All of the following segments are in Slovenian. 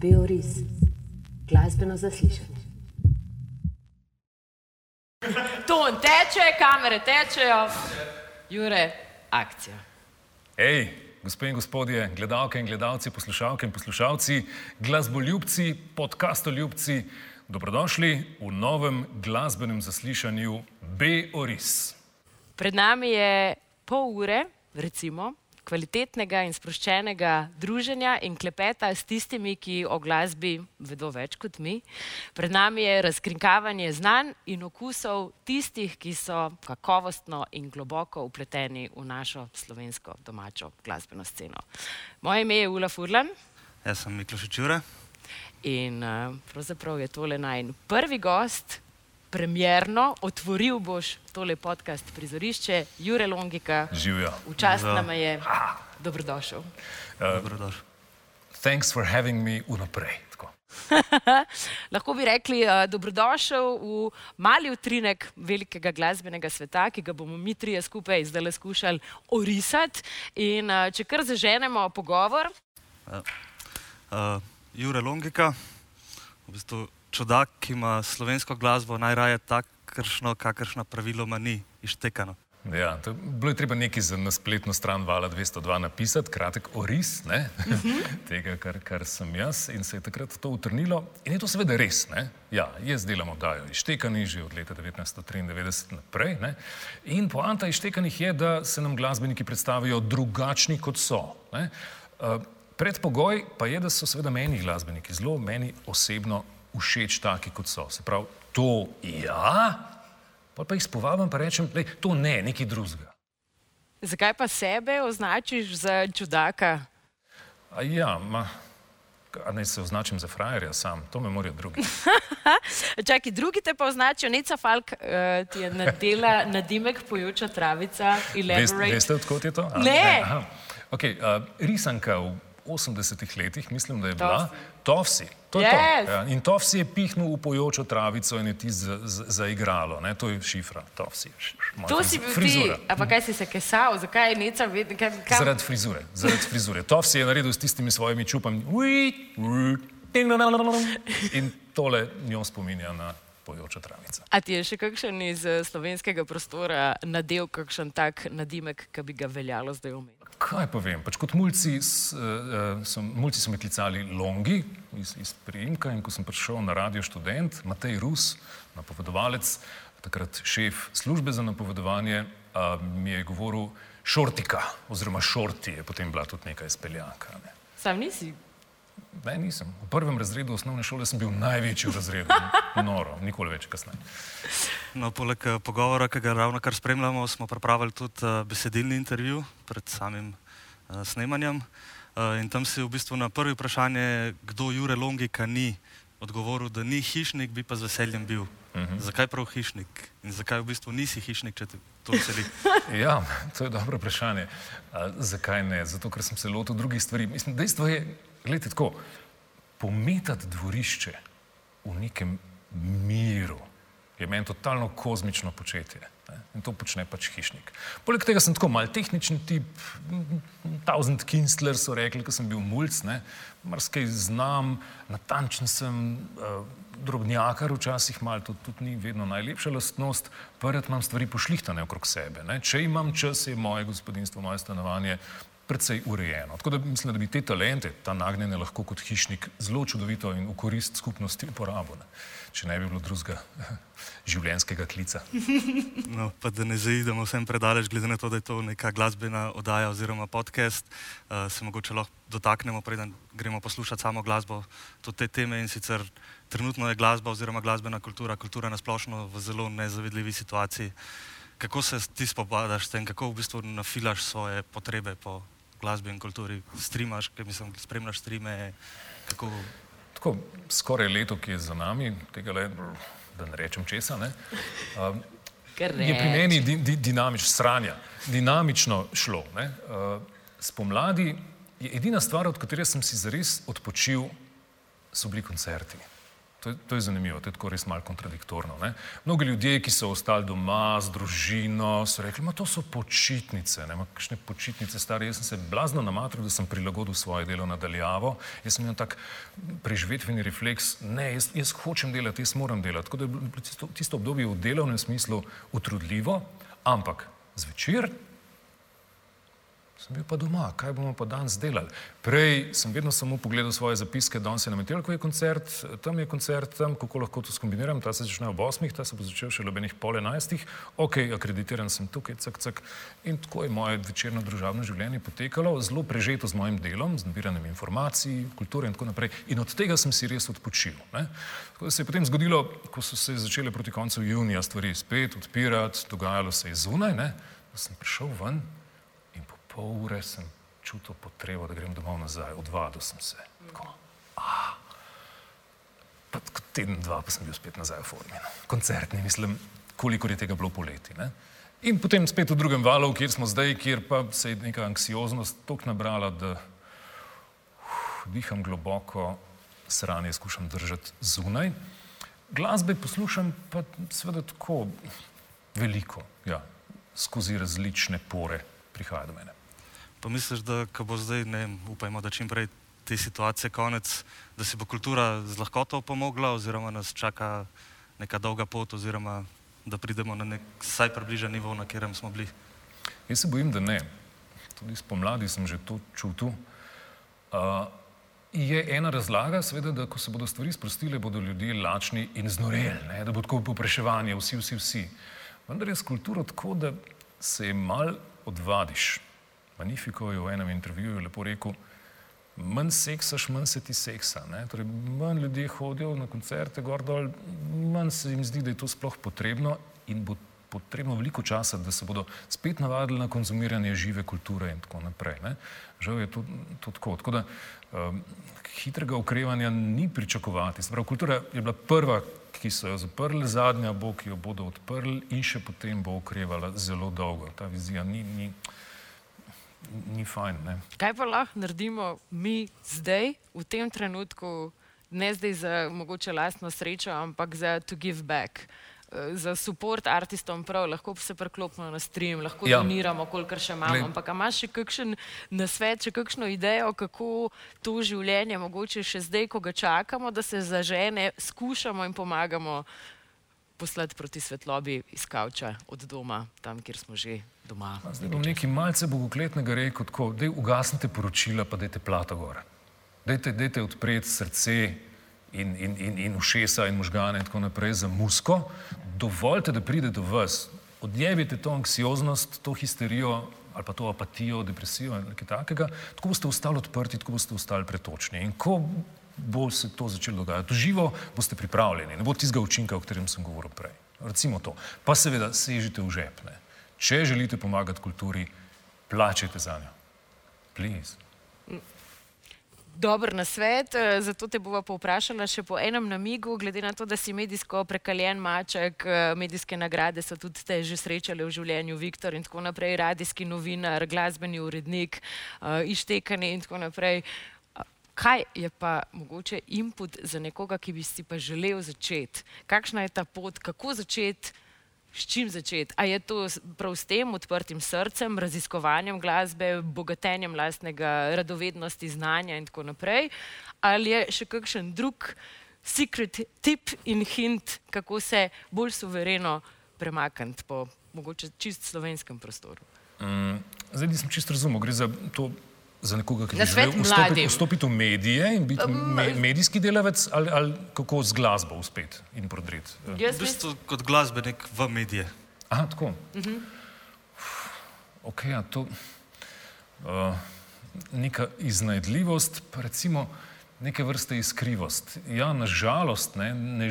Beoris, glasbeno zaslišanje. Ton teče, kamere tečejo. Jure, akcija. Hej, gospe in gospodje, gledalke in gledalci, poslušalke in poslušalci, glasboljubci, podcastoljubci, dobrodošli v novem glasbenem zaslišanju Beoris. Pred nami je pol ure, recimo, kvalitetnega in sproščenega druženja in klepeta s tistimi, ki o glasbi vedo več kot mi. Pred nami je razkrinkavanje znanj in okusov tistih, ki so kakovostno in globoko upleteni v našo slovensko domačo glasbeno sceno. Moje ime je Ula Furlan Jaz sem Mikloš Čure. in uh, pravzaprav je tole naj prvi gost. Premjerno otvoril boš tole podcast prizorišče, Jure Longika. Živijo. Včasih Živijo. nam je dobrodošel. Dobrodošli. Thanks for having me vnaprej. Tako. Lahko bi rekli, uh, dobrodošel v mali utrinek velikega glasbenega sveta, ki ga bomo mi trije skupaj zdaj skušali orisati. In uh, če kar zaženemo pogovor, Uh, Jure Longika, v bistvu čudak, ki ima slovensko glasbo najraje takršno, kakršna praviloma ni ištekano. Ja, to, bilo je treba nekaj za na spletno stran Vala 202 napisati, kratek oris ne, tega, kar, kar sem jaz in se je takrat to utrnilo. In je to seveda res. Ne. Ja, jaz delam oddajo Ištekani že od leta 1993 naprej. Ne. In poanta Ištekanih je, da se nam glasbeniki predstavijo drugačni, kot so. Ne. Uh, predpogoj pa je, da so seveda meni glasbeniki zelo, meni osebno všeč taki, kot so. Se pravi, to ja, Pol pa jih spovabim, pa rečem, da to ne, nekaj drugega. zakaj pa sebe označiš za čudaka? A ja, ma, a naj se označim za frajerja sam, to me morajo drugi. Čakaj, drugi te pa označijo, Neca Falk uh, ti je nadela nadimek pojoča travica, Veste, veste odkot je to? A, Ne. aha. Okay, uh, risanka v 80-ih letih, mislim, da je bila Tovsi. To Yes. to. Ja, in Tovsi je pihnil v pojočo travico in je ti za- za- zaigralo. Ne? To je šifra, Tovsi. Moja To si bil frizura. ti, a pa kaj si se kesal, zakaj je Neca vedno, kaj, kaj, Zaradi frizure. Zaradi frizure. Tovsi je naredil s tistimi svojimi čupami. In tole njo spominja na pojočo travico. A ti je še kakšen iz eh, slovenskega prostora nadel kakšen tak nadimek, ki bi ga veljalo zdaj omeniti? Kaj pa vem, pač kot mulci, s, uh, so, mulci so me klicali Longi iz, iz priimka in ko sem prišel na radio študent, Matej Rus, napovedovalec, takrat šef službe za napovedovanje, uh, mi je govoril šortika oziroma šorti je potem bila tudi neka izpeljaka. Ne. Sam nisi. Ne, nisem. V prvem razredu osnovne šole sem bil največji v razredu. Noro, nikoli več kasneje. No, poleg eh, pogovora, ki ga ravno kar spremljamo, smo pripravili tudi uh, besedilni intervju pred samim uh, snemanjem. Uh, in tam si v bistvu na prvi vprašanje, kdo Jure Longika ni, odgovoril, da ni hišnik, bi pa z veseljem bil. Uh -huh. Zakaj prav hišnik? In zakaj v bistvu nisi hišnik, če te to veseli? Ja, to je dobro vprašanje. A, zakaj ne? Zato, ker sem se lotil drugih stvari. Mislim, dejstvo je, gledajte tako, pometati dvorišče v nekem miru je meni totalno kozmično početje. Ne? In to počne pač hišnik. Poleg tega sem tako mal tehničen tip, Thousand Kinstler so rekli, ko sem bil mulc, ne? marsikaj znam, natančen sem, uh, drobnjakar včasih mal, to tudi ni vedno najlepša lastnost, prvi imam stvari pošlihtane okrog sebe. Ne? Če imam čas, je moje gospodinstvo, moje stanovanje precej urejeno. Tako da mislim, da bi te talente, ta nagnjenje lahko kot hišnik zelo čudovito in v korist skupnosti uporabil, ne? če ne bi bilo drugega življenjskega klica. No, pa da ne zaidemo vsem predaleč, glede na to, da je to neka glasbena oddaja oziroma podcast, uh, se mogoče lahko dotaknemo, preden gremo poslušati samo glasbo, tudi te teme in sicer trenutno je glasba oziroma glasbena kultura, kultura nasplošno v zelo nezavidljivi situaciji. Kako se ti spopadaš s tem, kako v bistvu nafilaš svoje potrebe po glasbi in kulturi? Streamaš, ker mislim, spremljaš streame, kako... Tako skoraj leto, ki je za nami, tega le, da ne rečem česa, ne, um, Ker je pri meni di, di, dinamično, sranja, dinamično šlo. Ne. Uh, spomladi je edina stvar, od katere sem si zares odpočil, so bili koncerti. To je, to je zanimivo, to je tako res malo kontradiktorno. Ne? Mnogi ljudje, ki so ostali doma z družino, so rekli, da to so počitnice, ne kakšne počitnice stare. Jaz sem se blazno namatril, da sem prilagodil svoje delo nadaljavo. Jaz sem imel tak preživetveni refleks, ne, jaz, jaz hočem delati, jaz moram delati. Tako da je bilo tisto, tisto obdobje v delovnem smislu utrudljivo, ampak zvečer Sem bil pa doma, kaj bomo pa danes delali. Prej sem vedno samo pogledal svoje zapiske, danes je na Metelkovi koncert, tam je koncert, tam kako lahko to skombiniram, ta se začne ob osmih, ta se bo začel še ob enih pol enajstih, ok, akreditiran sem tukaj, cak, cak. In tako je moje večerno družabno življenje potekalo, zelo prežeto z mojim delom, z nabiranjem informacij, kulture in tako naprej. In od tega sem si res odpočil. Ne? Tako da se je potem zgodilo, ko so se začele proti koncu junija stvari spet odpirati, dogajalo se je zunaj, ne? da sem prišel ven pol ure sem čutil potrebo, da grem domov nazaj, odvadil sem se. Tako, pa, teden, dva, pa sem bil spet nazaj v formi. No. Koncertni, mislim, koliko je tega bilo poleti. Ne? In potem spet v drugem valu, kjer smo zdaj, kjer pa se je neka anksioznost tako nabrala, da uf, diham globoko, sranje skušam držati zunaj. Glasbe poslušam pa seveda tako veliko, ja, skozi različne pore prihaja do mene. Pa misliš, da bo zdaj, ne vem, upajmo, da čim prej te situacije konec, da si bo kultura z lahkoto pomogla, oziroma nas čaka neka dolga pot, oziroma da pridemo na nek vsaj približen nivo, na katerem smo bili? Jaz se bojim, da ne. Tudi spomladi sem že to čutil. Uh, je ena razlaga, seveda, da ko se bodo stvari sprostile, bodo ljudje lačni in znoreli, da bo tako popraševanje, vsi, vsi, vsi. Vendar je s kulturo tako, da se mal odvadiš. Magnifico je v enem intervjuju lepo rekel, manj seksaš, manj se ti seksa. Torej, manj ljudje hodijo na koncerte, gor dol, manj se jim zdi, da je to sploh potrebno in bo potrebno veliko časa, da se bodo spet navadili na konzumiranje žive kulture in tako naprej. Ne? Žal je to, to tako. tako da, um, hitrega okrevanja ni pričakovati. Sprav, kultura je bila prva, ki so jo zaprli, zadnja bo, ki jo bodo odprli in še potem bo okrevala zelo dolgo. Ta vizija ni. ni ni fajn. Ne? Kaj pa lahko naredimo mi zdaj, v tem trenutku, ne zdaj za mogoče lastno srečo, ampak za to give back. Eh, za podporo artistom, prav, lahko se preklopimo na stream, lahko ja. doniramo, kolikor še imamo. Gled. Ampak imaš še kakšen nasvet, še kakšno idejo, kako to življenje, mogoče še zdaj, ko ga čakamo, da se zažene, skušamo in pomagamo poslati proti svetlobi iz kavča od doma, tam, kjer smo že doma. Zdaj bom nekaj malce bogokletnega rekel, tako, dej ugasnite poročila, pa dejte plato gor. Dejte, dejte odpreti srce in, in, in, in ušesa in možgane in tako naprej za musko. Dovoljte, da pride do vas. Odjevite to anksioznost, to histerijo ali pa to apatijo, depresijo ali nekaj takega. Tako boste ostali odprti, tako boste ostali pretočni. In ko bo se to začelo dogajati. Živo boste pripravljeni, ne bo tistega učinka, o katerem sem govoril prej. Recimo to. Pa seveda sežite v žepne. Če želite pomagati kulturi, plačajte za njo. Please. Dober na svet, eh, zato te bova povprašala še po enem namigu, glede na to, da si medijsko prekaljen maček, eh, medijske nagrade so tudi te že srečale v življenju, Viktor in tako naprej, radijski novinar, glasbeni urednik, uh, ištekanje in tako naprej. Kaj je pa mogoče input za nekoga, ki bi si pa želel začeti? Kakšna je ta pot, kako začeti, s čim začeti? A je to prav s tem odprtim srcem, raziskovanjem glasbe, bogatenjem lastnega radovednosti, znanja in tako naprej? Ali je še kakšen drug secret tip in hint, kako se bolj suvereno premakniti po mogoče čist slovenskem prostoru? Mm, zdaj nisem čist razumel, gre za to za nekoga, ki želi vstopiti, vstopiti v medije in biti me, medijski delavec, ali, ali kako z glasbo uspeti in prodreti? Jaz v bistvu kot glasbenik v medije. Aha, tako. Uh -huh. Ok, ja, to uh, neka iznajdljivost, pa recimo neke vrste iskrivost. Ja, nažalost, ne, ne,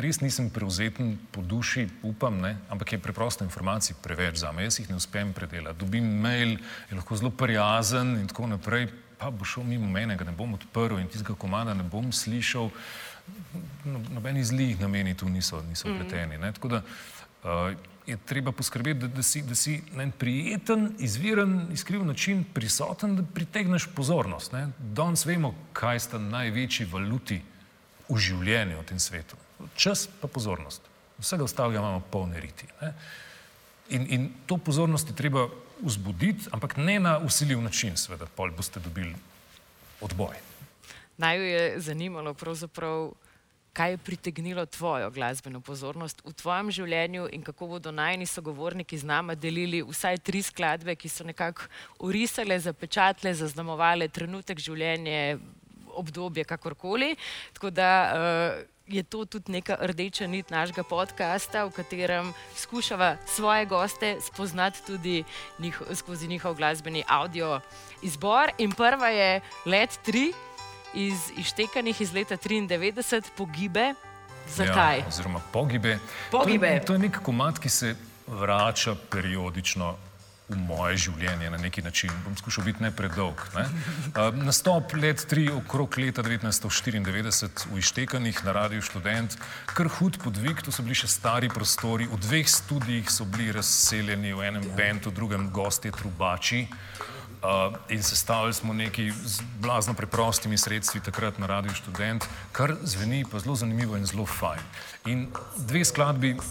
res nisem prevzeten po duši, upam, ne, ampak je preprosto informacij preveč za me. Jaz jih ne uspem predelati. Dobim mail, je lahko zelo prijazen in tako naprej, pa bo šel mimo mene, ga ne bom odprl in tistega komada ne bom slišal. No, nobeni zli nameni tu niso, niso mm -hmm. pleteni. Ne, tako da uh, je treba poskrbeti, da, da, si, da si na en prijeten, izviren, iskriv način prisoten, da pritegneš pozornost. Ne. Danes vemo, kaj sta največji valuti v življenju v tem svetu. Čas pa pozornost. Vsega ostalega imamo polne riti. Ne? In, in to pozornost je treba vzbuditi, ampak ne na usiljiv način, seveda, pol boste dobili odboj. Naj jo je zanimalo, kaj je pritegnilo tvojo glasbeno pozornost v tvojem življenju in kako bodo najni sogovorniki z nami delili vsaj tri skladbe, ki so nekako urisale, zapečatile, zaznamovale trenutek življenja, obdobje, kakorkoli. Tako da uh, je to tudi neka rdeča nit našega podcasta, v katerem skušava svoje goste spoznati tudi njih, skozi njihov glasbeni audio izbor. In prva je Let 3 iz Ištekanih iz leta 93, Pogibe. Zakaj? Ja, oziroma Pogibe. Pogibe. To je, to je nek komat, ki se vrača periodično v moje življenje na neki način. Bom skušal biti ne predolg. Ne? Uh, nastop let 3 okrog leta 1994 v Ištekanih na Radiu Študent, kar hud podvig, to so bili še stari prostori, v dveh studijih so bili razseljeni, v enem bentu, v drugem gostje trubači. Uh, in sestavili smo nekaj z blazno preprostimi sredstvi takrat na Radiu Študent, kar zveni pa zelo zanimivo in zelo fajn. In dve skladbi uh,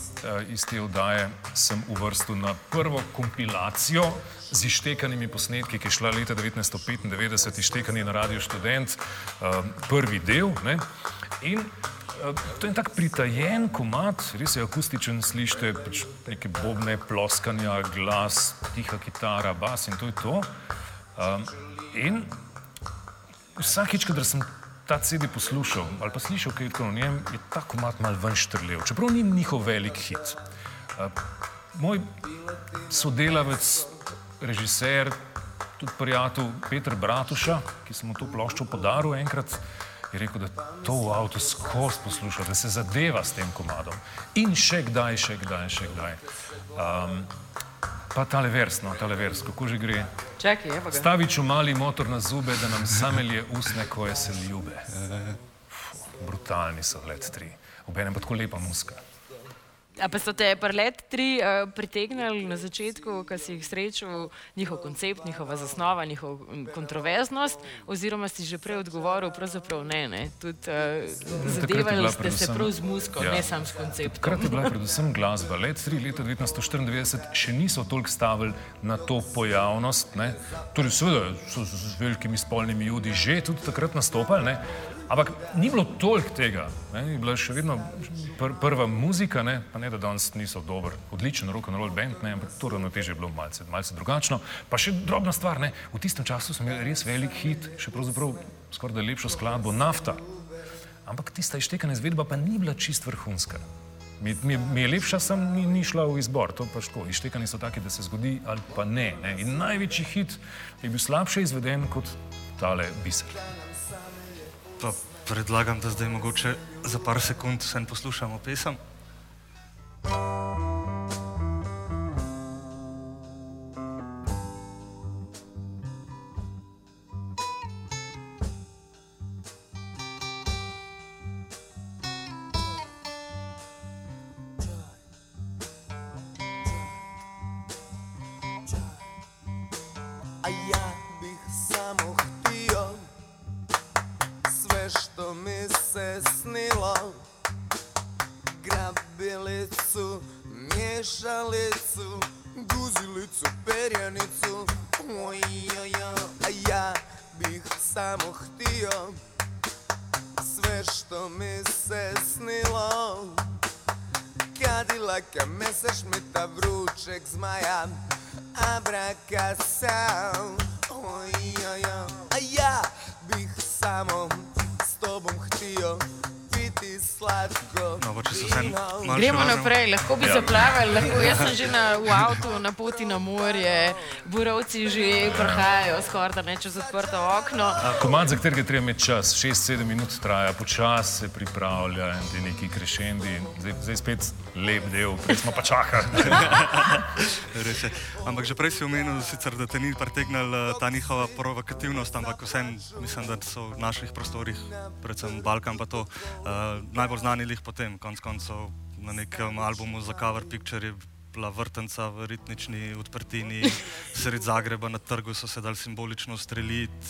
iz te oddaje sem uvrstil na prvo kompilacijo z ištekanimi posnetki, ki je šla leta 1995, ištekani na Radiu Študent, uh, prvi del. Ne? In To je tak pritajen komat, res je akustičen, slišite pač neke bobne, ploskanja, glas, tiha kitara, bas in to je to. Um, in vsakič, kadar sem ta CD poslušal ali pa slišal kaj o njem, je ta komat mal ven štrlev, čeprav ni njihov velik hit. Uh, moj sodelavec, režiser, tudi prijatelj Petr Bratuša, ki sem mu to ploščo podaril enkrat, je rekel, da to v avtu skozi posluša, da se zadeva s tem komadom. In še kdaj, še kdaj, še kdaj. Um, Pa tale vers, no, tale vers, kako že gre? Čakaj, evo ga. Stavi čumali motor na zube, da nam samelje usne, koje se ljube. Brutalni so let tri. Obenem pa tako lepa muska. A pa so te prlet tri uh, pritegnili na začetku, ko si jih srečal, njihov koncept, njihova zasnova, njihov kontroverznost, oziroma si že prej odgovoril, pravzaprav ne, ne. Tudi uh, zadevali ste predvsem, se prav z musko, ja, ne sam s konceptom. Takrat je bila predvsem glasba. Let tri leta 1994 še niso toliko stavili na to pojavnost, ne. Torej seveda so z velikimi spolnimi judi že tudi takrat nastopali, ne. Ampak ni bilo toliko tega, ne, je bila še vedno pr prva muzika, ne, pa ne da danes niso dober, odličen rock and roll band, ne, ampak to ravnoteže je bilo malce, malce drugačno. Pa še drobna stvar, ne, v tistem času smo imeli res velik hit, še pravzaprav skoraj da lepšo skladbo, nafta. Ampak tista ištekana izvedba pa ni bila čist vrhunska. Mi, mi, mi je lepša, sem ni, ni šla v izbor, to pač tako. Ištekani so taki, da se zgodi ali pa ne, ne. In največji hit je bil slabše izveden kot tale biser pa predlagam, da zdaj mogoče za par sekund vsem poslušamo pesem. moj jojo A ja bih samo htio Sve što mi se snilo. Kadilaka, meseš mi ta vrućeg zmaja Abraka sam Oj, jojo A ja bih samo s tobom htio lahko bi ja. zaplavali, lahko jaz sem že na, v avtu na poti na morje, burovci že prihajajo skoraj da ne čez odprto okno. Komand, za katerega treba imeti čas, 6-7 minut traja, počasi se pripravlja in ti neki krešendi, zdaj, zdaj spet lep del, prej smo pa čakali. ampak že prej si omenil, sicer, da te ni pritegnila ta njihova provokativnost, ampak vsem mislim, da so v naših prostorih, predvsem Balkan pa to, uh, najbolj znani jih potem, konc koncev na nekem albumu za Cover Picture je bila vrtenca v ritmični odprtini, sred Zagreba na trgu so se dal simbolično streljiti.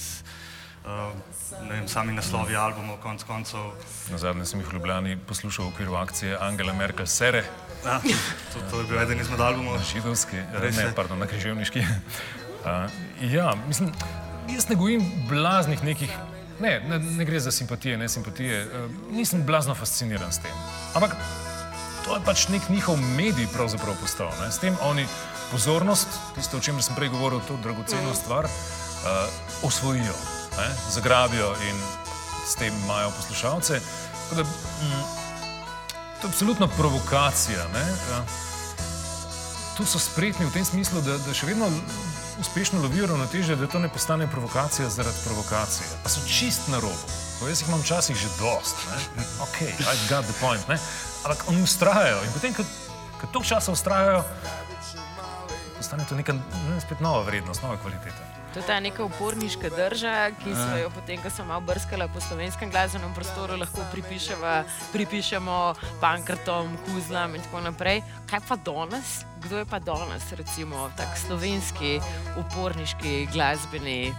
uh, ne vem, sami naslovi albumov, konc koncev. Na zadnje sem jih v Ljubljani poslušal v okviru akcije Angela Merkel Sere, Ja, to, to je bil eden izmed albumov. na židovski, eh, Res ne, je. pardon, na križevniški. Uh, ja, mislim, jaz ne gojim blaznih nekih, ne, ne, ne gre za simpatije, ne simpatije, uh, nisem blazno fasciniran s tem. Ampak to je pač nek njihov medij pravzaprav postal. Ne? S tem oni pozornost, tisto, o čemer sem prej govoril, to dragoceno stvar, uh, osvojijo, ne? zagrabijo in s tem imajo poslušalce. Tako Da, mm, to je absolutna provokacija. Ne? Uh, tu so spretni v tem smislu, da, da še vedno uspešno lovijo ravnoteže, da to ne postane provokacija zaradi provokacije. Pa so čist na robu. To jaz jih imam včasih že dost. Ne? Ok, I got the point. Ne? Ampak oni ustrajajo in potem, ko, ko toliko časa ustrajajo, postane to neka ne, spet nova vrednost, nova kvaliteta. To je ta neka uporniška drža, ki smo jo potem, ko sem malo brskala po slovenskem glasbenem prostoru, lahko pripišemo pankrtom, kuzlam in tako naprej. Kaj pa danes? Kdo je pa danes, recimo, tak slovenski uporniški glasbeni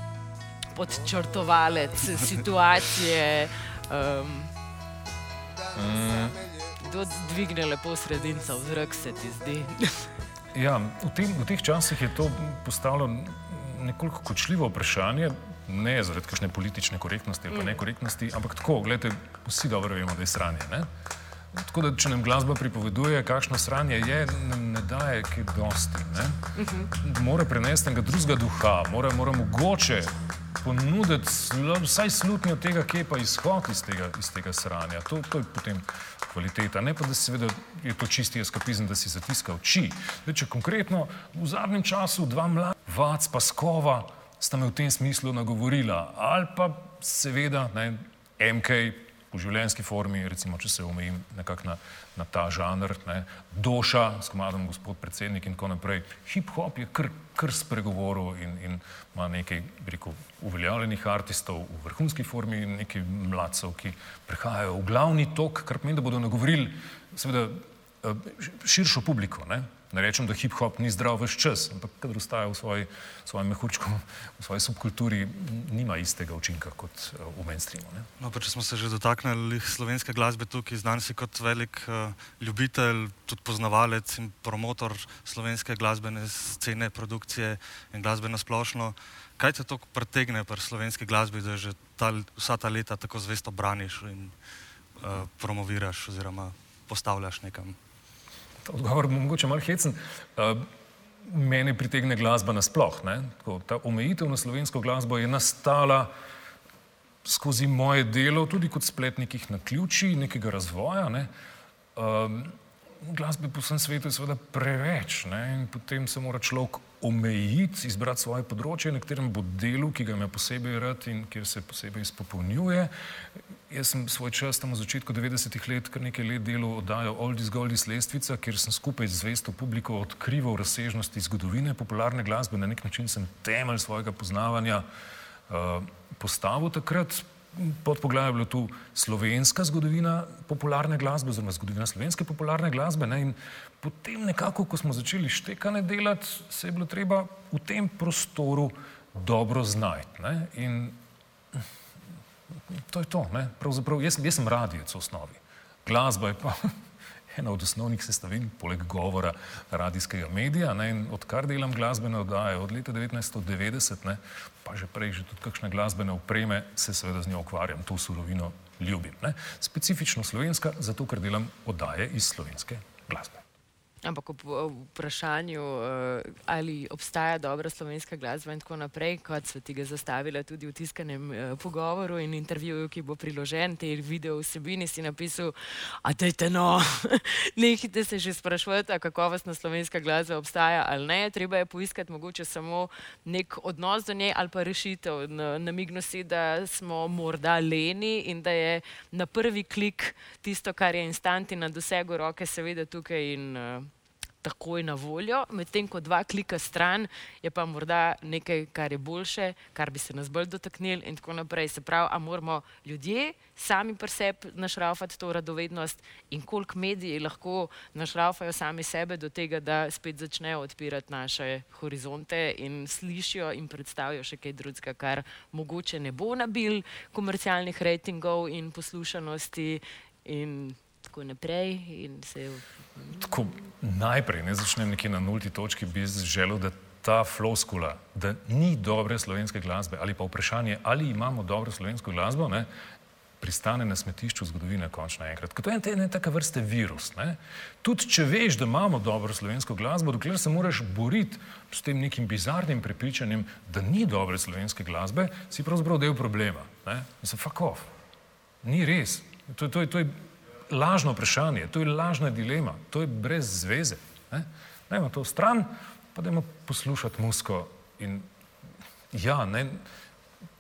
podčrtovalec situacije? Um, Kdo dvigne lepo sredinca v zrak, se ti zdi? Ja, v, tem, v teh časih je to postalo nekoliko kočljivo vprašanje, ne zaradi kakšne politične korektnosti ali pa nekorektnosti, ampak tako, gledajte, vsi dobro vemo, da je sranje. Ne? Tako da, če nam glasba pripoveduje, kakšno sranje je, nam ne daje kaj dosti. Ne? Mora prenesti nekega drugega duha, mora, mora mogoče ponuditi vsaj slutnjo tega, kje je pa izhod iz tega, iz tega sranja. To, to je potem kvaliteta. Ne pa, da seveda je to čisti eskapizem, da si zatiska oči. Zdaj, če konkretno v zadnjem času dva mlada, Vac pa Skova, sta me v tem smislu nagovorila. Ali pa seveda ne, MK v življenjski formi, recimo, če se omejim nekako na, na ta žanr, ne, Doša s komadom gospod predsednik in tako naprej. Hip-hop je kar, kar spregovoril in, in ima nekaj, rekel, uveljavljenih artistov v vrhunski formi in nekaj mladcev, ki prihajajo v glavni tok, kar pomeni, da bodo nagovorili seveda eh, širšo publiko. Ne? Ne rečem, da hip-hop ni zdrav vse čas, ampak kadar ostaja v svoji, svojem mehurčku, v svoji subkulturi, nima istega učinka kot eh, v mainstreamu. Ne? No, pa če smo se že dotaknili slovenske glasbe tukaj, znan si kot velik uh, ljubitelj, tudi poznavalec in promotor slovenske glasbene scene, produkcije in glasbe na splošno. Kaj te tako pritegne pri slovenski glasbi, da že ta, vsa ta leta tako zvesto braniš in uh, promoviraš oziroma postavljaš nekam? Odgovor bo mogoče malo hecen. Uh, mene pritegne glasba nasploh. Tako, Ta omejitev na slovensko glasbo je nastala skozi moje delo, tudi kot splet nekih naključij, nekega razvoja. Ne. Um, glasbe po vsem svetu je seveda preveč ne, in potem se mora človek omejiti, izbrati svoje področje, na katerem bo delu, ki ga ima posebej rad in kjer se posebej izpopolnjuje. Jaz sem svoj čas tam v začetku 90-ih let, kar nekaj let delal oddajo Oldies Goldies Lestvica, kjer sem skupaj z zvesto publiko odkrival razsežnosti zgodovine popularne glasbe. Na nek način sem temelj svojega poznavanja uh, postavil takrat. Pod poglavjem je bila tu slovenska zgodovina popularne glasbe, oziroma zgodovina slovenske popularne glasbe. Ne? In potem nekako, ko smo začeli štekane delati, se je bilo treba v tem prostoru dobro znajti. ne. In to je to. Ne? Pravzaprav jaz, jaz sem radijec v osnovi. Glasba je pa ena od osnovnih sestavin, poleg govora radijskega medija. Ne? In odkar delam glasbene oddaje, od leta 1990, ne? pa že prej, že tudi kakšne glasbene opreme, se seveda z njo ukvarjam, to surovino ljubim. Ne? Specifično slovenska, zato ker delam oddaje iz slovenske glasbe. Ampak ob ob vprašanju, eh, ali obstaja dobra slovenska glasba in tako naprej, kot so ti ga zastavila tudi v tiskanem eh, pogovoru in intervjuju, ki bo priložen, te video vsebini, si napisal, a dajte no, nehite se že sprašovati, a kakovostna slovenska glasba obstaja ali ne. Treba je poiskati mogoče samo nek odnos do nje ali pa rešitev. Na- Namigno si, da smo morda leni in da je na prvi klik tisto, kar je instant in na dosegu roke, seveda tukaj in uh, takoj na voljo, medtem ko dva klika stran je pa morda nekaj, kar je boljše, kar bi se nas bolj dotaknili in tako naprej. Se pravi, a moramo ljudje sami pri sebi našraufati to radovednost in koliko mediji lahko našraufajo sami sebe do tega, da spet začnejo odpirati naše horizonte in slišijo in predstavijo še kaj drugega, kar mogoče ne bo nabil komercialnih rejtingov in poslušanosti in tako naprej. Se Tako, najprej, ne začnem nekje na nulti točki, bi želel, da ta floskula, da ni dobre slovenske glasbe, ali pa vprašanje, ali imamo dobro slovensko glasbo, ne, pristane na smetišču zgodovine končno enkrat. Kot je en, en taka vrste virus. Tudi če veš, da imamo dobro slovensko glasbo, dokler se moraš boriti s tem nekim bizarnim prepričanjem, da ni dobre slovenske glasbe, si pravzaprav del problema. Ne. Mislim, fuck off. Ni res. To, to, to je lažno vprašanje, to je lažna dilema, to je brez zveze. Ne? Dajmo to stran, pa dajmo poslušati musko. In ja, ne,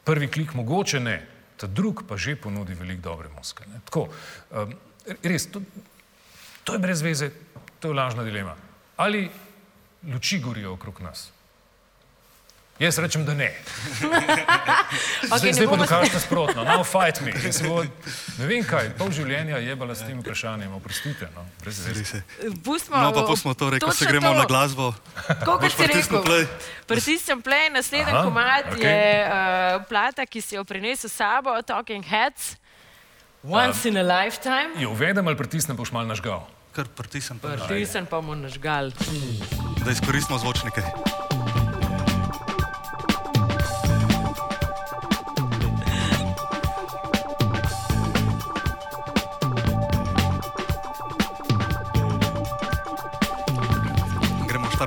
prvi klik mogoče ne, ta drug pa že ponudi veliko dobre muske. Ne? Tako, um, res, to, to je brez veze, to je lažna dilema. Ali luči gorijo okrog nas? Jaz rečem, da ne. Okay, zdaj pa dokažite sprotno, now fight me. Bo, ne vem kaj, pol življenja je bila s tem vprašanjem, oprostite. No. Pustimo, No, pa pustimo to, ko se gremo to. na glasbo. Kot Boš si pritisnil rekel. play? Pritisnem play, naslednji komad okej. je uh, plata, ki si jo prinesel s sabo, Talking Heads, Once in a Lifetime. Jo uvedem ali pritisnem, boš mal nažgal. Kar pritisnem, pa da- Pritisnem pa mu nažgal. da izkoristimo zvočnike.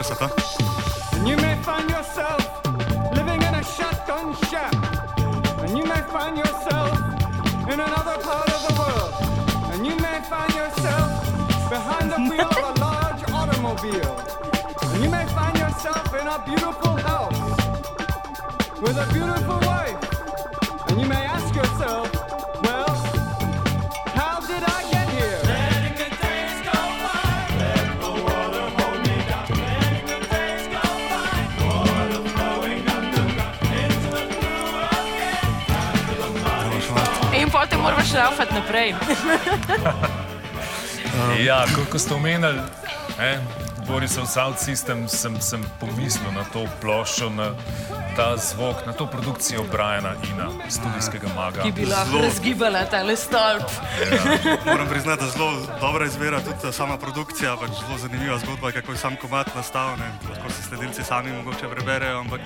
Gremo. And you may find yourself living in a shotgun shack. And you may find yourself in another part of the world. And you may find yourself behind the wheel of a large automobile. And you may find yourself in a beautiful house with a beautiful wife. And you may ask yourself, šraufati naprej. Ja, kot ko ste omenili, eh, Borisov Sound System, sem, sem pomislil na to ploščo, na ta zvok, na to produkcijo Briana Ina, studijskega maga. Ki bi lahko Zelo. razgibala tale stolp. Moram priznati, da zelo dobra izbira tudi ta sama produkcija, pač zelo zanimiva zgodba, kako je sam komat nastal, ne, lahko si sledilci sami mogoče preberejo, ampak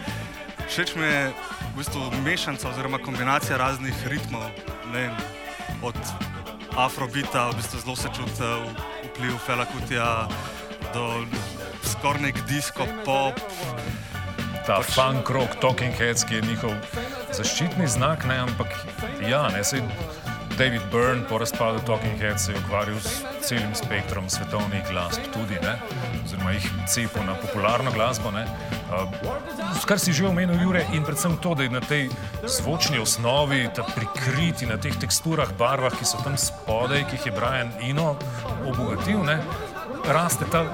všeč mi je v bistvu mešanca oziroma kombinacija raznih ritmov, ne od afrobita, v bistvu zelo se čuti vpliv Fela Kutija do skoraj nek disco pop, ta funk rock, Talking Heads, ki je njihov zaščitni znak, ne, ampak ja, ne, sej David Byrne po razpadu Talking Heads se je ukvarjal s celim spektrom svetovnih glasb tudi, ne, oziroma jih cepil na popularno glasbo, ne. Uh, kar si že omenil, Jure, in predvsem to, da je na tej zvočni osnovi, ta prikriti na teh teksturah, barvah, ki so tam spodaj, ki jih je Brian Ino obogatil, ne, raste ta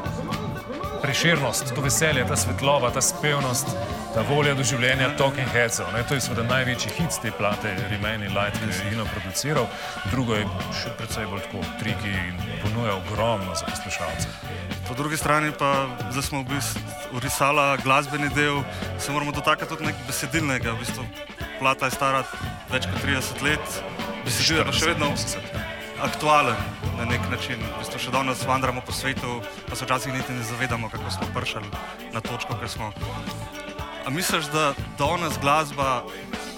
preširnost, to veselje, ta svetloba, ta spevnost, ta volja do življenja Talking Headsov. To je seveda največji hit te plate, Remain in Light, ki je Ino produciral. Drugo je še predvsej bolj tako triki in ponuja ogromno za poslušalce. Po drugi strani pa, da smo v bistvu urisala glasbeni del, se moramo dotakniti tudi nekaj besedilnega. V bistvu, plata je stara več kot 30 let, besedilo je pa še vedno 80, ja. Aktualen na nek način. V bistvu še danes vandramo po svetu, pa se včasih niti ne zavedamo, kako smo prišli na točko, ker smo. A misliš, da danes glasba,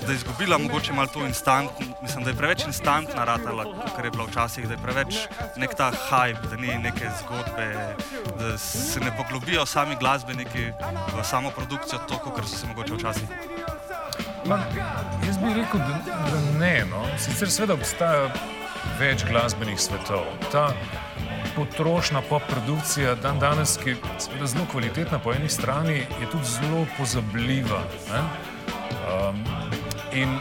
da je izgubila mogoče malo to instant, mislim, da je preveč instantna ratala, kot je bila včasih, da je preveč nek ta hype, da ni neke zgodbe, da se ne poglobijo sami glasbeniki v samo produkcijo, toliko, kot so se mogoče včasih. Ma, jaz bi rekel, da, da ne. No. Sicer seveda obstaja več glasbenih svetov. Ta potrošna pop produkcija dan danes, ki je zelo kvalitetna po eni strani, je tudi zelo pozabljiva. ne. Um, in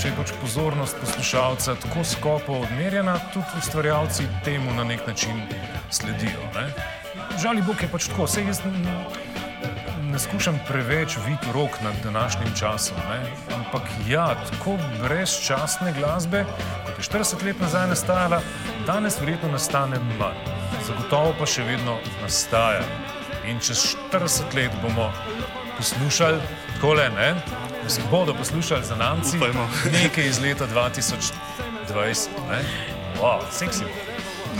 če je pač pozornost poslušalca tako skopo odmerjena, tudi ustvarjalci temu na nek način sledijo. Ne? žali Bog je pač tako. Sej jaz n- ne skušam preveč videti rok nad današnjim časom, ne? ampak ja, tako brezčasne glasbe, je 40 let nazaj nastajala, danes verjetno nastane manj. Zagotovo pa še vedno nastaja. In čez 40 let bomo poslušali, takole, ne? Mislim, bodo poslušali za namci Upajmo. nekaj iz leta 2020. Ne? Wow, seksi.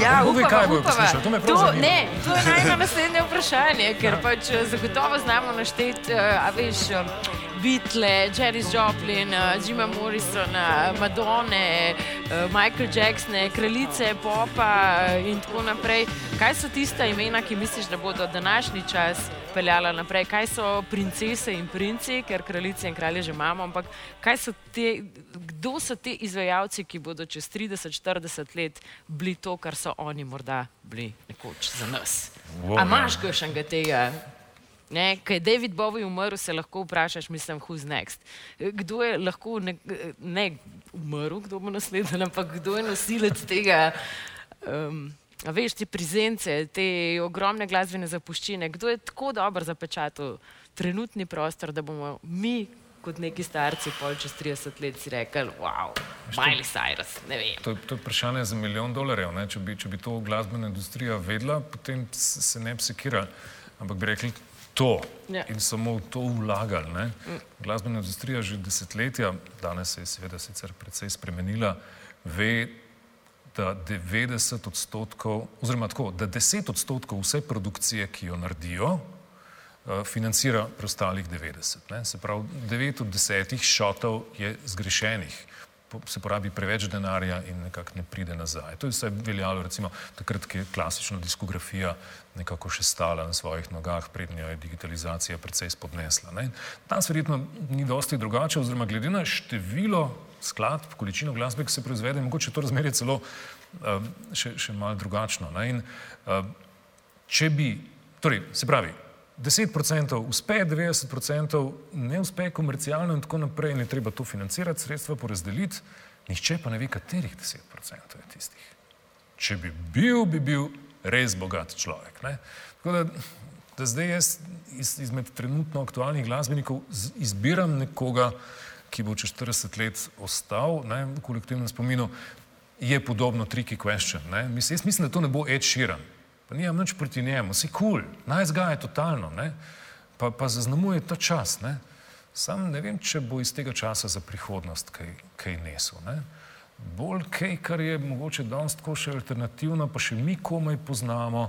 Ja, upava, kaj bojo poslušali? To me prav to, zanima. ne, to je najno naslednje vprašanje, ker pač eh, zagotovo znamo našteti, eh, a veš, Beatle, Janis Joplin, eh, Jima Morrisona, Madone, eh, Michael Jacksone, kraljice popa eh, in tako naprej. Kaj so tista imena, ki misliš, da bodo današnji čas peljala naprej? Kaj so princese in princi, ker kraljice in kralje že imamo, ampak kaj so te, kdo so ti izvajalci, ki bodo čez 30-40 let bili to, kar so oni morda bili nekoč za nas? Wow, A imaš kakšnega tega? Ne, Kaj je David Bowie umrl, se lahko vprašaš, mislim, who's next. Kdo je lahko ne, ne umrl, kdo bo naslednji, ampak kdo je nosilec tega, um, a veš, te prizence, te ogromne glasbene zapuščine, kdo je tako dobro zapečatil trenutni prostor, da bomo mi, kot neki starci, pol čez 30 let si rekli, wow, Miley Cyrus, ne vem. To je, to je vprašanje za milijon dolarjev. Ne? Če, bi, če bi to glasbena industrija vedela, potem se ne bi sekirali, ampak bi rekli to Ja. in samo v to vlagali. Ne? Glasbena industrija že desetletja, danes se je seveda sicer precej spremenila, ve, da 90 odstotkov, oziroma tako, da 10 odstotkov vse produkcije, ki jo naredijo, eh, financira preostalih 90. Ne? Se pravi, 9 od 10 šotov je zgrešenih. Se porabi preveč denarja in nekako ne pride nazaj. To je vse veljalo, recimo, takrat, ko je klasična diskografija nekako še stala na svojih nogah, prednjo je digitalizacija precej spodnesla. Ne? Danes verjetno ni dosti drugače, oziroma glede na število skladb, količino glasbe, ki se proizvede, mogoče to razmerje celo uh, še, še malo drugačno. Ne? In, uh, če bi, torej, se pravi, 10% uspe, 90% ne uspe komercialno in tako naprej, in je treba to financirati, sredstva porazdeliti, nihče pa ne ve, katerih 10% je tistih. Če bi bil, bi bil res bogat človek. Ne? Tako da, da zdaj jaz iz, izmed trenutno aktualnih glasbenikov z- izbiram nekoga, ki bo čez 40 let ostal ne, v kolektivnem spominu, je podobno tricky question. Mislim, jaz mislim, da to ne bo Ed Sheeran. Pa nimam nič proti njemu, si kul, cool, naj zgaja totalno, ne? pa, pa zaznamuje ta čas. Ne? Sam ne vem, če bo iz tega časa za prihodnost kaj, kaj nesel. Ne? Bolj kaj, kar je mogoče danes tako še alternativno, pa še mi komaj poznamo,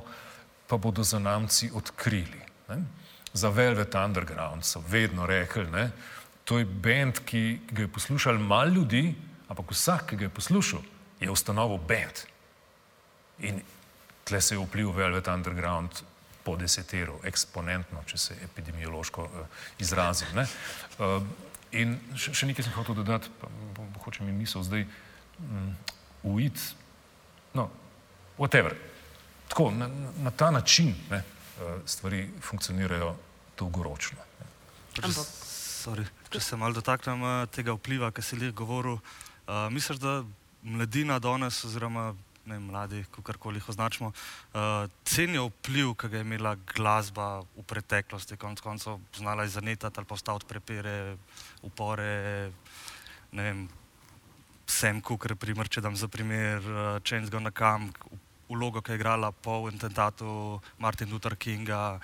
pa bodo za namci odkrili. Ne? Za Velvet Underground so vedno rekli, ne? to je bend, ki ga je poslušal malo ljudi, ampak vsak, ki ga je poslušal, je ustanovil bend. In tle se je vpliv Velvet Underground po deseteru, eksponentno, če se epidemiološko uh, izrazim. ne. Uh, in še, nekaj sem hotel dodati, pa hoče mi misel zdaj um, uid, no, whatever. Tako, na, na- ta način ne, uh, stvari funkcionirajo dolgoročno. Ampak- Sorry, če se malo dotaknem eh, tega vpliva, ki si jih govoril. Uh, misliš, da mladina danes, oziroma ne mladi, kakorkoli jih označimo, uh, cenijo vpliv, ki ga je imela glasba v preteklosti, konec koncev znala je zanetati ali postaviti prepire, upore, ne vem, Sam Cooker, primer, če dam za primer, uh, Chains Gonna Come, vlogo, ki je igrala po atentatu Martin Luther Kinga,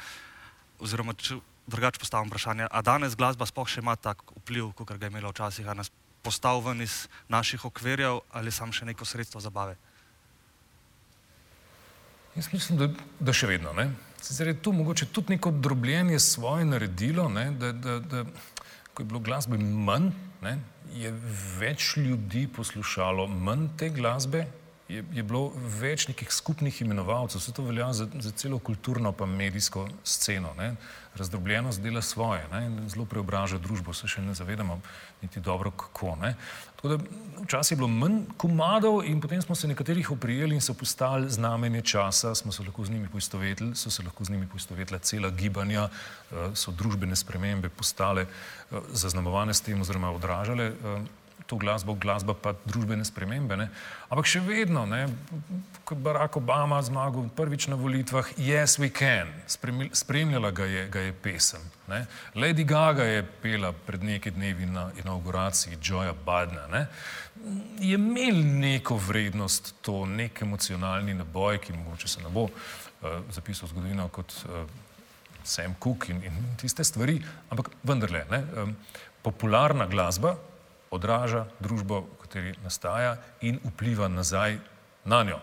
oziroma če drugače postavim vprašanje, a danes glasba sploh še ima tak vpliv, kot ga je imela včasih, a nas postav ven iz naših okvirjev ali sam še neko sredstvo zabave? Jaz mislim, da, da še vedno. Ne? Sicer je to mogoče tudi neko drobljenje svoje naredilo, ne? da, da, da ko je bilo glasbe manj, ne? je več ljudi poslušalo manj te glasbe, je, je bilo več nekih skupnih imenovalcev, vse to velja za, za celo kulturno pa medijsko sceno. Ne? Razdrobljenost dela svoje ne? in zelo preobraža družbo, se še ne zavedamo niti dobro kako. Ne? Tako da včasih je bilo manj komadov in potem smo se nekaterih oprijeli in so postali znamenje časa, smo se lahko z njimi poistovetili, so se lahko z njimi poistovetila cela gibanja, eh, so družbene spremembe postale eh, zaznamovane s tem oziroma odražale eh, to glasbo, glasba pa družbene spremembe. Ne? Ampak še vedno, ne, ko je Barack Obama zmagal prvič na volitvah, Yes, we can, spremljala ga je, ga je pesem. Ne? Lady Gaga je pela pred nekaj dnevi na inauguraciji Joya Bidna. Ne? Je imel neko vrednost, to nek emocionalni naboj, ki mogoče se ne bo uh, zapisal v zgodovino kot uh, Sam Cooke in, in tiste stvari, ampak vendarle, ne, um, popularna glasba odraža družbo, v kateri nastaja in vpliva nazaj na njo.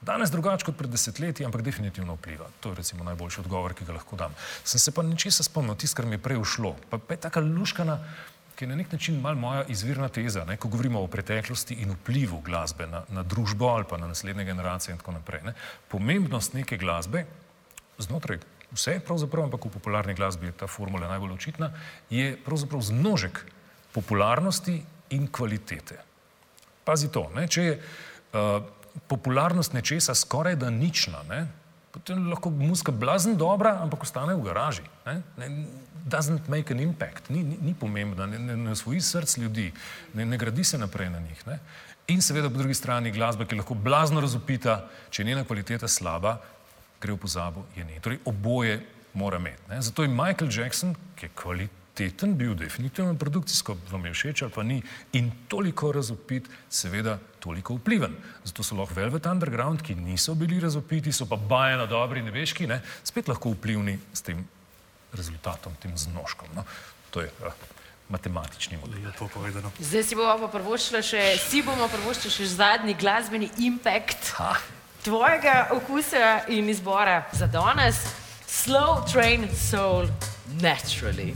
Danes drugače kot pred desetletji, ampak definitivno vpliva. To je recimo najboljši odgovor, ki ga lahko dam. Sem se pa nečesa spomnil, tisto, kar mi je prej ušlo. Pa, pa je taka luškana, ki je na nek način mal moja izvirna teza, ne, ko govorimo o preteklosti in vplivu glasbe na, na družbo ali pa na naslednje generacije in tako naprej. Ne. Pomembnost neke glasbe znotraj vse, pravzaprav, ampak v popularni glasbi je ta formula najbolj očitna, je pravzaprav zmnožek popularnosti in kvalitete. Pazi to, ne? če je uh, popularnost nečesa skoraj da nična, ne? potem lahko muska blazn dobra, ampak ostane v garaži. Ne? Ne, doesn't make an impact, ni, ni, ni pomembna, ne, ne, ne osvoji src ljudi, ne, ne gradi se naprej na njih. Ne? In seveda po drugi strani glasba, ki je lahko blazno razupita, če je njena kvaliteta slaba, gre v pozabo, je ne. Torej oboje mora imeti. Ne? Zato je Michael Jackson, ki je kvaliteten bil, definitivno produkcijsko, vam je všeč ali pa ni, in toliko razupit, seveda toliko vpliven. Zato so lahko Velvet Underground, ki niso bili razupiti, so pa bajeno dobri, ne veš ki, ne, spet lahko vplivni s tem rezultatom, tem znoškom. No? To je uh, matematični model. Lepo povedano. Zdaj si bomo pa prvoščili še, si bomo prvoščili še zadnji glasbeni impact Ha. tvojega okusa in izbora za danes. Slow Train Soul Naturally.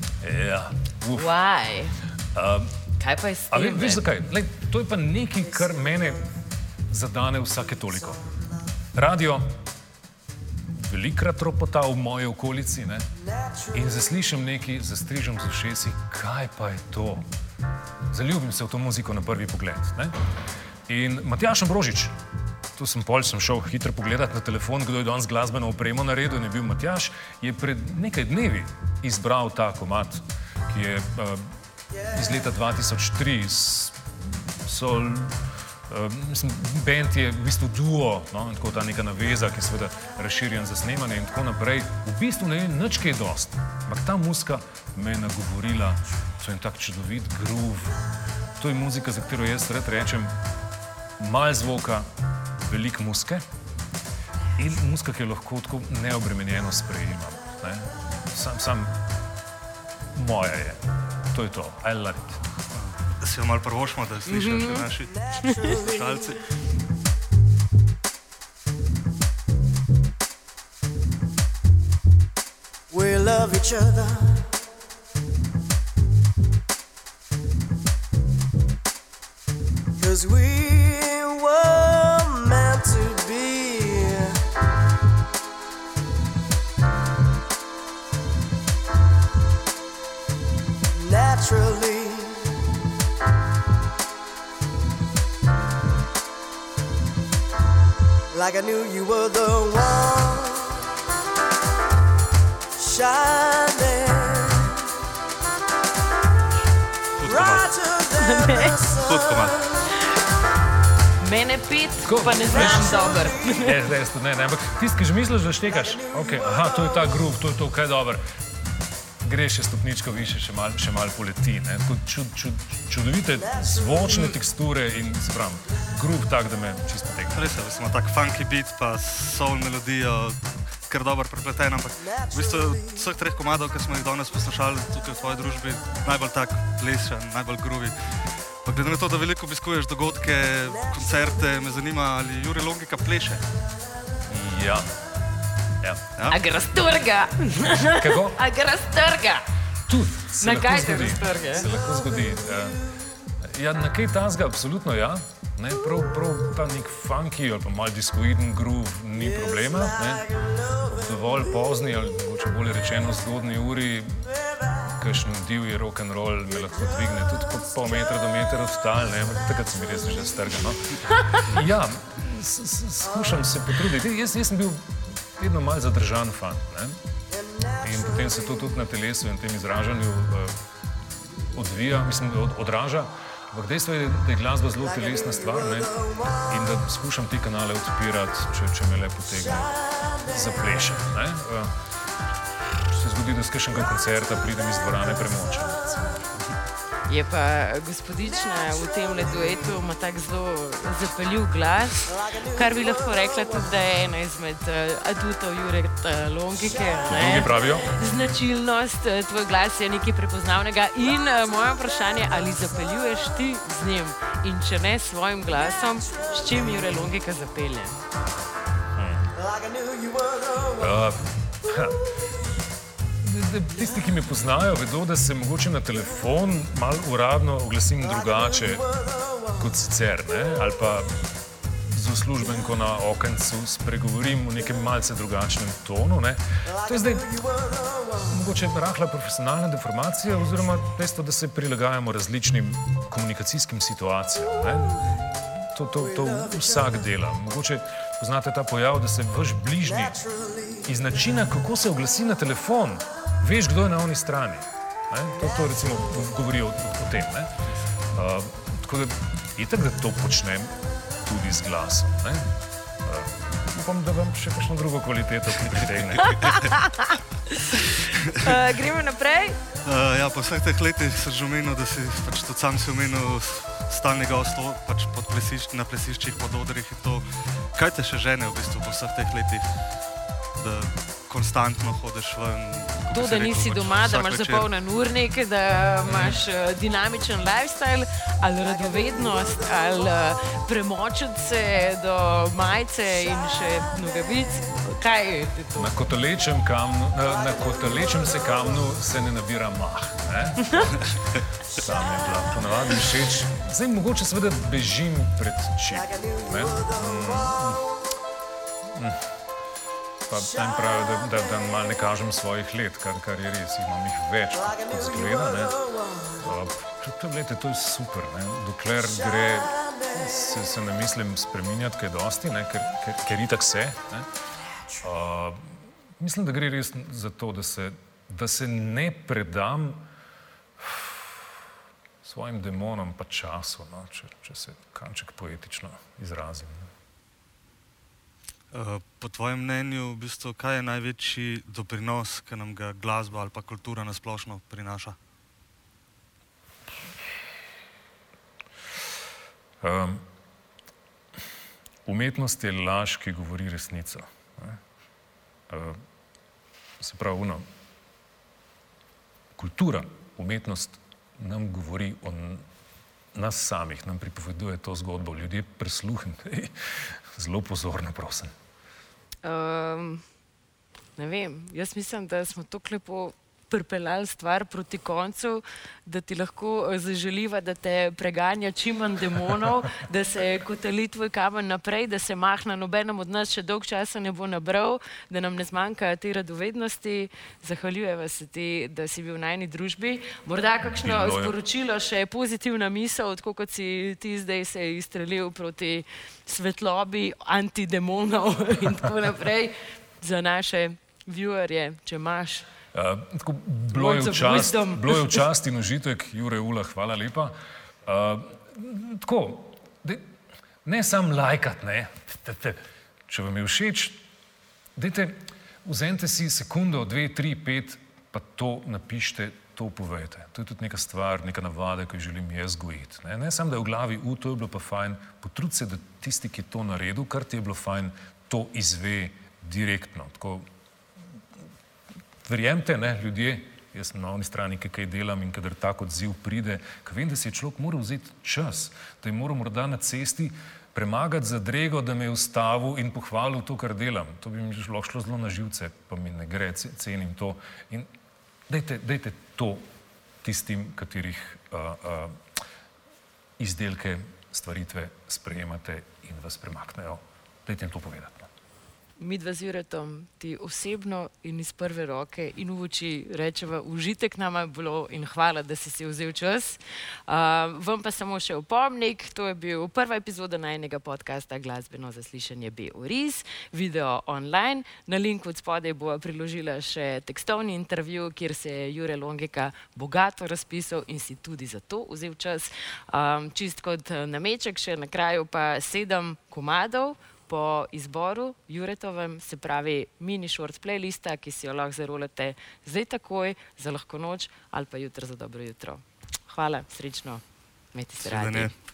Ja, uf. Why? Um, Kaj pa je s tem? veš zakaj? Lej, to je pa nekaj, kar mene zadane vsake toliko. Radio velikrat ropota v moji okolici ne? in zaslišim nekaj, zastrižem z ušesi, kaj pa je to? Zaljubim se v to muziko na prvi pogled. Ne? In Matjaš Ambrožič, tu sem pol, sem šel hitro pogledat na telefon, kdo je danes glasbeno opremo naredil, in je bil Matjaš, je pred nekaj dnevi izbral ta komat, ki je uh, iz leta 2003 s- so, uh, mislim, band je v bistvu duo, no, tako ta neka naveza, ki je seveda razširjen za snemanje in tako naprej. V bistvu ne vem nič kaj dost, ampak ta muska me je nagovorila, to je en tak čudovit groove. To je muzika, za katero jaz rad rečem, malo zvoka, veliko muske in muska, ki jo lahko tako neobremenjeno sprejemam. Ne? Sam, sam moja je. To je to. I love it. Da si jo malo prvošmo, da slišijo še naši poslušalci. We love each other. Cause we Like I knew you were the one shining brighter than the komad. Mene pet, Tako, pa ne znaš dober. Ne, zdaj ste, ne, ne, ampak tisti, ki že misliš, da štekaš, okay, aha, to je ta groove, to je to, kaj je dobro. Greš še stopničko više, še malo mal poleti. Čud, čud, čudovite zvočne teksture in pravi, groove tak, da me čisto tegne. Res je, smo tak funky beat, pa soul melodijo, kar dobro prepleten, ampak v bistvu vseh treh komadov, ki smo jih danes poslušali tukaj v tvoji družbi, najbolj tak plešen, najbolj groovy. Pa glede na to, da veliko obiskuješ dogodke, koncerte, me zanima, ali Juri Logika pleše. Ja. ja. A ga raztrga, Kako? a ga raztrga. Tudi. Na kaj te zgodi. raztrga? Se lahko zgodi. eh. Ja, na kaj tasga, absolutno ja. Ne, prav, prav ta nek funky ali pa mal diskoiden groove ni problema. Ne. Dovolj pozni ali mogoče bolje rečeno zgodni uri, kakšen divji rock and roll me lahko dvigne tudi po pol metra do metra od tal, ne, takrat se mi res že strga. No. Ja, s- s- skušam se potruditi. Jaz, jaz sem bil vedno mal zadržan fan. Ne. In potem se to tudi na telesu in tem izražanju uh, odvija, mislim, od, odraža. Ampak dejstvo je, da je glasba zelo telesna stvar ne? in da skušam te kanale odpirati, če, če me le potegne za pleše. ne. Uh, Se zgodi, da s kakšnega koncerta pridem iz dvorane premočen. Je pa gospodična v tem duetu, ima tako zelo zapeljiv glas, kar bi lahko rekla tudi, da je ena izmed uh, adutov Jureta Longike. Drugi pravijo, Značilnost, eh, tvoj glas je nekaj prepoznavnega. In uh, moje vprašanje, ali zapeljuješ ti z njim in če ne s svojim glasom, s čim Jure Longika zapelje? uh, da- da tisti, ki me poznajo, vedo, da se mogoče na telefon malo uradno oglasim drugače kot sicer. Ne? Ali pa z uslužbenko na okencu spregovorim v nekem malce drugačnem tonu. Ne? To je zdaj mogoče rahla profesionalna deformacija, oziroma dejstvo, da se prilagajamo različnim komunikacijskim situacijam. Ne? To, to, to vsak dela. Mogoče poznate ta pojav, da se vaš bližnji iz načina, kako se oglasi na telefon, veš, kdo je na oni strani. Ne? To, to recimo govori o, o tem. ne. Uh, tako da je tako, da to počnem tudi z glasom. ne. Uh, upam, da vam še kakšno drugo kvaliteto pritegne. Uh, gremo naprej. Uh, ja, po vseh teh letih sem že omenil, da si pač tudi sam si omenil stalnega osto pač pod plesišč, na plesiščih, pod odrih in to. Kaj te še žene v bistvu po vseh teh letih, da konstantno hodiš ven? To, da rekel, nisi doma, da imaš zapolnjen urnik, da imaš uh, dinamičen lifestyle, ali radovednost, ali uh, premočiti se do majice in še nogavic. Kaj je to? Na kotalečem, kamnu, na, na kotalečem se kamnu se ne nabira mah. Ne? Tam je bila ponavadi všeč. Zdaj mogoče seveda bežim pred čim. ne. Mm, mm. Pa tam pravijo, da, da, da malo ne kažem svojih let, kar, kar je res, imam jih več, kot, kot zgleda. ne. To- glejte, to je super, ne. dokler gre, se, se ne mislim spreminjati kaj dosti, ne, ker, ker, ker itak se. Ne. Uh, mislim, da gre res za to, da se, da se ne predam svojim demonom, pa času, no, če, če se kanček poetično izrazim. Ne. Uh, po tvojem mnenju, v bistvu, kaj je največji doprinos, ki nam ga glasba ali pa kultura nasplošno prinaša? Um, umetnost je laž, ki govori resnico. Uh, se pravi, uno, kultura, umetnost nam govori o nas samih, nam pripoveduje to zgodbo. Ljudje prisluhnite, zelo pozorno, prosim. Um, ne vem, jaz mislim, da smo tako lepo pripeljali stvar proti koncu, da ti lahko eh, zaželiva, da te preganja čim manj demonov, da se kotali tvoj kamen naprej, da se mahna nobenem od nas še dolg časa ne bo nabral, da nam ne zmanjka te radovednosti. Zahvaljujeva se ti, da si bil v najni družbi. Morda kakšno je. sporočilo, še pozitivna misel, tako kot si ti zdaj se izstrelil proti svetlobi antidemonov in tako naprej za naše viewerje, če imaš. Uh, tako, bilo, je v čast, bilo je v čast in užitek, Jure Ula, hvala lepa. Uh, tako, dej, ne samo lajkat, ne. Te- te- Če vam je všeč, dajte, vzemite si sekundo, dve, tri, pet, pa to napišite, to povejte. To je tudi neka stvar, neka navada, ki jo želim jaz gojiti. Ne, ne samo, da je v glavi, u, to je bilo pa fajn, potrudi se, da tisti, ki je to naredil, kar ti je bilo fajn, to izve direktno. Tako, Verjemite, ne, ljudje, jaz sem na oni strani, ki kaj delam in kadar tak odziv pride, ker vem, da si je človek moral vzeti čas, da je moral morda na cesti premagati zadrego, da me je ustavil in pohvalil to, kar delam. To bi mi lahko šlo zelo na živce, pa mi ne gre, ce- cenim to. In dajte, dajte to tistim, katerih uh, uh, izdelke, stvaritve sprejemate in vas premaknejo. Dajte jim to povedati. Mi dva z Juretom ti osebno in iz prve roke in v oči rečeva, užitek nama je bilo in hvala, da si si vzel čas. Uh, vam pa samo še opomnik, to je bil prva epizoda najnega podcasta Glasbeno zaslišanje B. Oriz, video online. Na linku od spodaj bo priložila še tekstovni intervju, kjer se je Jure Longeka bogato razpisal in si tudi za to vzel čas. Um, čist kot nameček, še na kraju pa sedem komadov po izboru Juretovem, se pravi mini short playlista, ki si jo lahko zarolate zdaj takoj, za lahko noč ali pa jutro za dobro jutro. Hvala, srečno, imejte se radi. Svidenje.